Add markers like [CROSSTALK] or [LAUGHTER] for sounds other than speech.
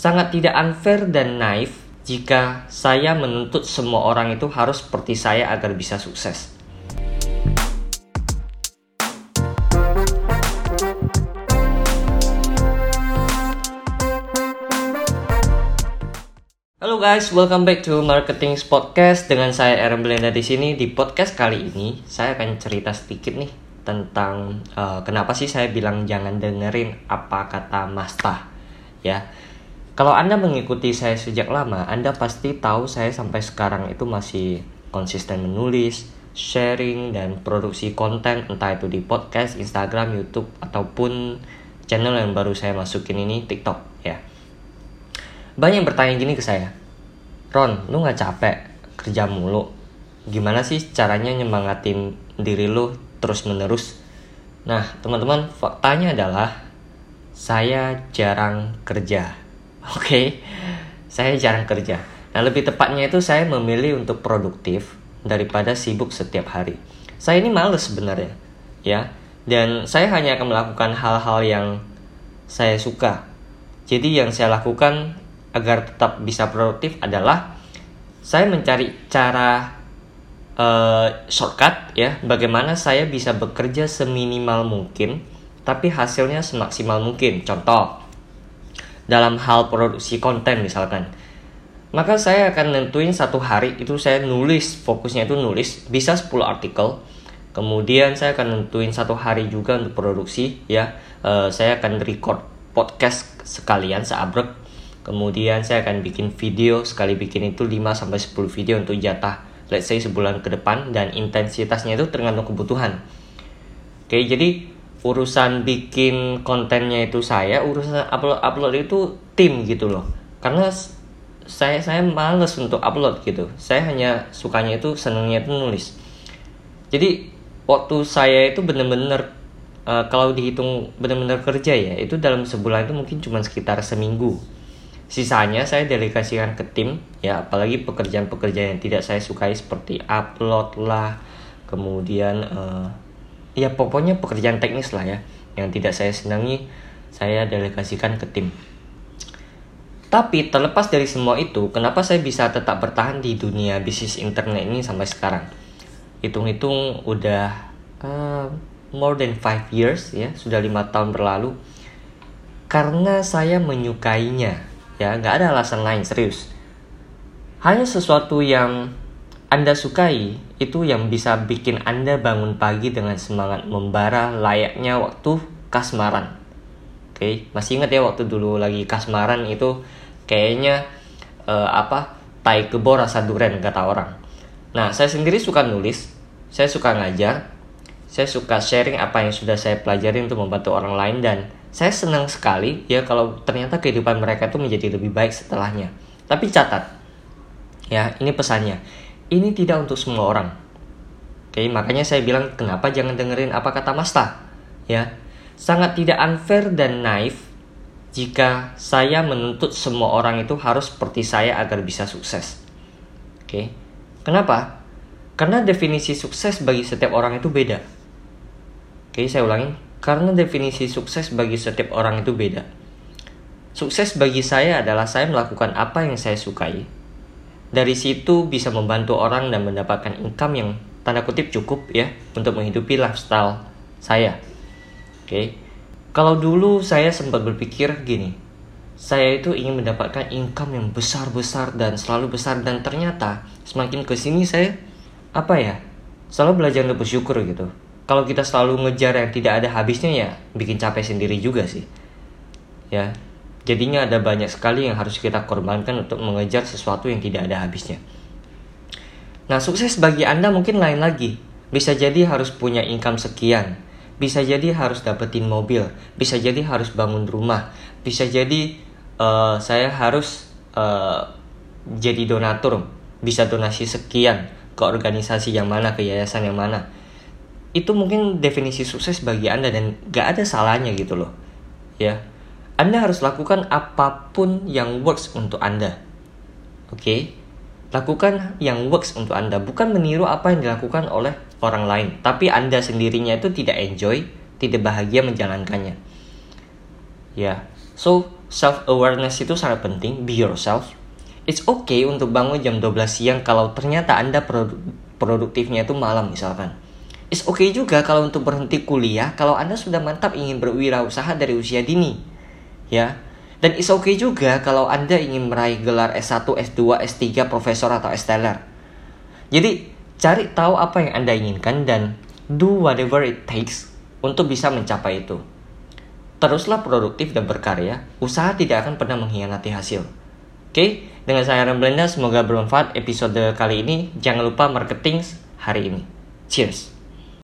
Sangat tidak unfair dan naif jika saya menuntut semua orang itu harus seperti saya agar bisa sukses. Halo guys, welcome back to Marketing Podcast dengan saya Aaron Belenda di sini. Di podcast kali ini, saya akan cerita sedikit nih tentang uh, kenapa sih saya bilang jangan dengerin apa kata Masta. Ya, kalau anda mengikuti saya sejak lama, anda pasti tahu saya sampai sekarang itu masih konsisten menulis, sharing dan produksi konten entah itu di podcast, Instagram, YouTube ataupun channel yang baru saya masukin ini TikTok ya. Banyak yang bertanya gini ke saya Ron lu nggak capek kerja mulu? Gimana sih caranya nyemangatin diri lu terus menerus nah teman-teman faktanya adalah saya jarang kerja [LAUGHS] oke okay? saya jarang kerja. Nah lebih tepatnya itu saya memilih untuk produktif daripada sibuk setiap hari. Saya ini males sebenarnya ya. Dan saya hanya akan melakukan hal-hal yang saya suka. Jadi yang saya lakukan agar tetap bisa produktif adalah saya mencari cara uh, shortcut ya. Bagaimana saya bisa bekerja seminimal mungkin tapi hasilnya semaksimal mungkin. Contoh dalam hal produksi konten misalkan. Maka saya akan nentuin satu hari itu saya nulis fokusnya itu nulis bisa 10 artikel. Kemudian saya akan nentuin satu hari juga untuk produksi ya. Uh, saya akan record podcast sekalian seabrek. Kemudian saya akan bikin video, sekali bikin itu 5 sampai 10 video untuk jatah let's say sebulan ke depan dan intensitasnya itu tergantung kebutuhan. Oke, jadi urusan bikin kontennya itu saya, urusan upload upload itu tim gitu loh. Karena saya saya males untuk upload gitu. Saya hanya sukanya itu senangnya itu nulis. Jadi waktu saya itu bener-bener uh, kalau dihitung benar-benar kerja ya, itu dalam sebulan itu mungkin cuma sekitar seminggu Sisanya saya delegasikan ke tim, ya apalagi pekerjaan-pekerjaan yang tidak saya sukai seperti upload lah, kemudian uh, ya pokoknya pekerjaan teknis lah ya, yang tidak saya senangi, saya delegasikan ke tim. Tapi terlepas dari semua itu, kenapa saya bisa tetap bertahan di dunia bisnis internet ini sampai sekarang? Hitung-hitung udah uh, more than 5 years ya, sudah lima tahun berlalu. Karena saya menyukainya, ya nggak ada alasan lain serius hanya sesuatu yang anda sukai itu yang bisa bikin anda bangun pagi dengan semangat membara layaknya waktu kasmaran. Oke masih ingat ya waktu dulu lagi kasmaran itu kayaknya uh, apa tai kebo rasa duren kata orang. Nah saya sendiri suka nulis saya suka ngajar saya suka sharing apa yang sudah saya pelajari untuk membantu orang lain dan saya senang sekali ya kalau ternyata kehidupan mereka itu menjadi lebih baik setelahnya. Tapi catat, ya ini pesannya, ini tidak untuk semua orang. Oke, makanya saya bilang kenapa jangan dengerin apa kata Masta, ya. Sangat tidak unfair dan naif jika saya menuntut semua orang itu harus seperti saya agar bisa sukses. Oke, kenapa? Karena definisi sukses bagi setiap orang itu beda. Oke, saya ulangin, karena definisi sukses bagi setiap orang itu beda. Sukses bagi saya adalah saya melakukan apa yang saya sukai. Dari situ bisa membantu orang dan mendapatkan income yang tanda kutip cukup ya untuk menghidupi lifestyle saya. Oke. Okay. Kalau dulu saya sempat berpikir gini, saya itu ingin mendapatkan income yang besar-besar dan selalu besar dan ternyata semakin ke sini saya apa ya? Selalu belajar untuk bersyukur gitu kalau kita selalu ngejar yang tidak ada habisnya ya bikin capek sendiri juga sih ya jadinya ada banyak sekali yang harus kita korbankan untuk mengejar sesuatu yang tidak ada habisnya. Nah sukses bagi anda mungkin lain lagi. Bisa jadi harus punya income sekian. Bisa jadi harus dapetin mobil. Bisa jadi harus bangun rumah. Bisa jadi uh, saya harus uh, jadi donatur. Bisa donasi sekian ke organisasi yang mana ke yayasan yang mana. Itu mungkin definisi sukses bagi Anda dan gak ada salahnya gitu loh. Ya. Anda harus lakukan apa pun yang works untuk Anda. Oke? Okay? Lakukan yang works untuk Anda, bukan meniru apa yang dilakukan oleh orang lain, tapi Anda sendirinya itu tidak enjoy, tidak bahagia menjalankannya. Ya. So, self awareness itu sangat penting, be yourself. It's okay untuk bangun jam 12 siang kalau ternyata Anda produ produktifnya itu malam misalkan. It's okay juga kalau untuk berhenti kuliah kalau Anda sudah mantap ingin berwirausaha dari usia dini. Ya. Dan it's okay juga kalau Anda ingin meraih gelar S1, S2, S3, profesor atau esteller. Jadi, cari tahu apa yang Anda inginkan dan do whatever it takes untuk bisa mencapai itu. Teruslah produktif dan berkarya, usaha tidak akan pernah mengkhianati hasil. Oke, dengan saya Aaron Belanda, semoga bermanfaat episode kali ini. Jangan lupa marketing hari ini. Cheers!